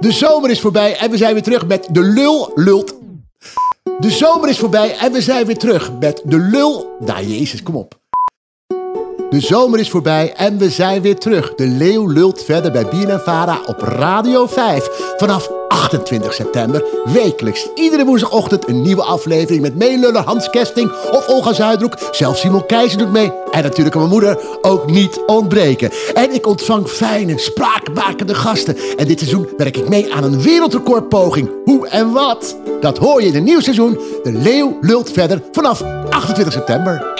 De zomer is voorbij en we zijn weer terug met de lul lult. De zomer is voorbij en we zijn weer terug met de lul. Nou, Jezus, kom op. De zomer is voorbij en we zijn weer terug. De leeuw lult verder bij Bien Vara op Radio 5. Vanaf 28 september, wekelijks. Iedere woensdagochtend een nieuwe aflevering met meeluller Hans Kesting of Olga Zuidroek. Zelfs Simon Keizer doet mee. En natuurlijk kan mijn moeder ook niet ontbreken. En ik ontvang fijne, spraakmakende gasten. En dit seizoen werk ik mee aan een wereldrecordpoging. Hoe en wat? Dat hoor je in een nieuw seizoen. De leeuw lult verder vanaf 28 september.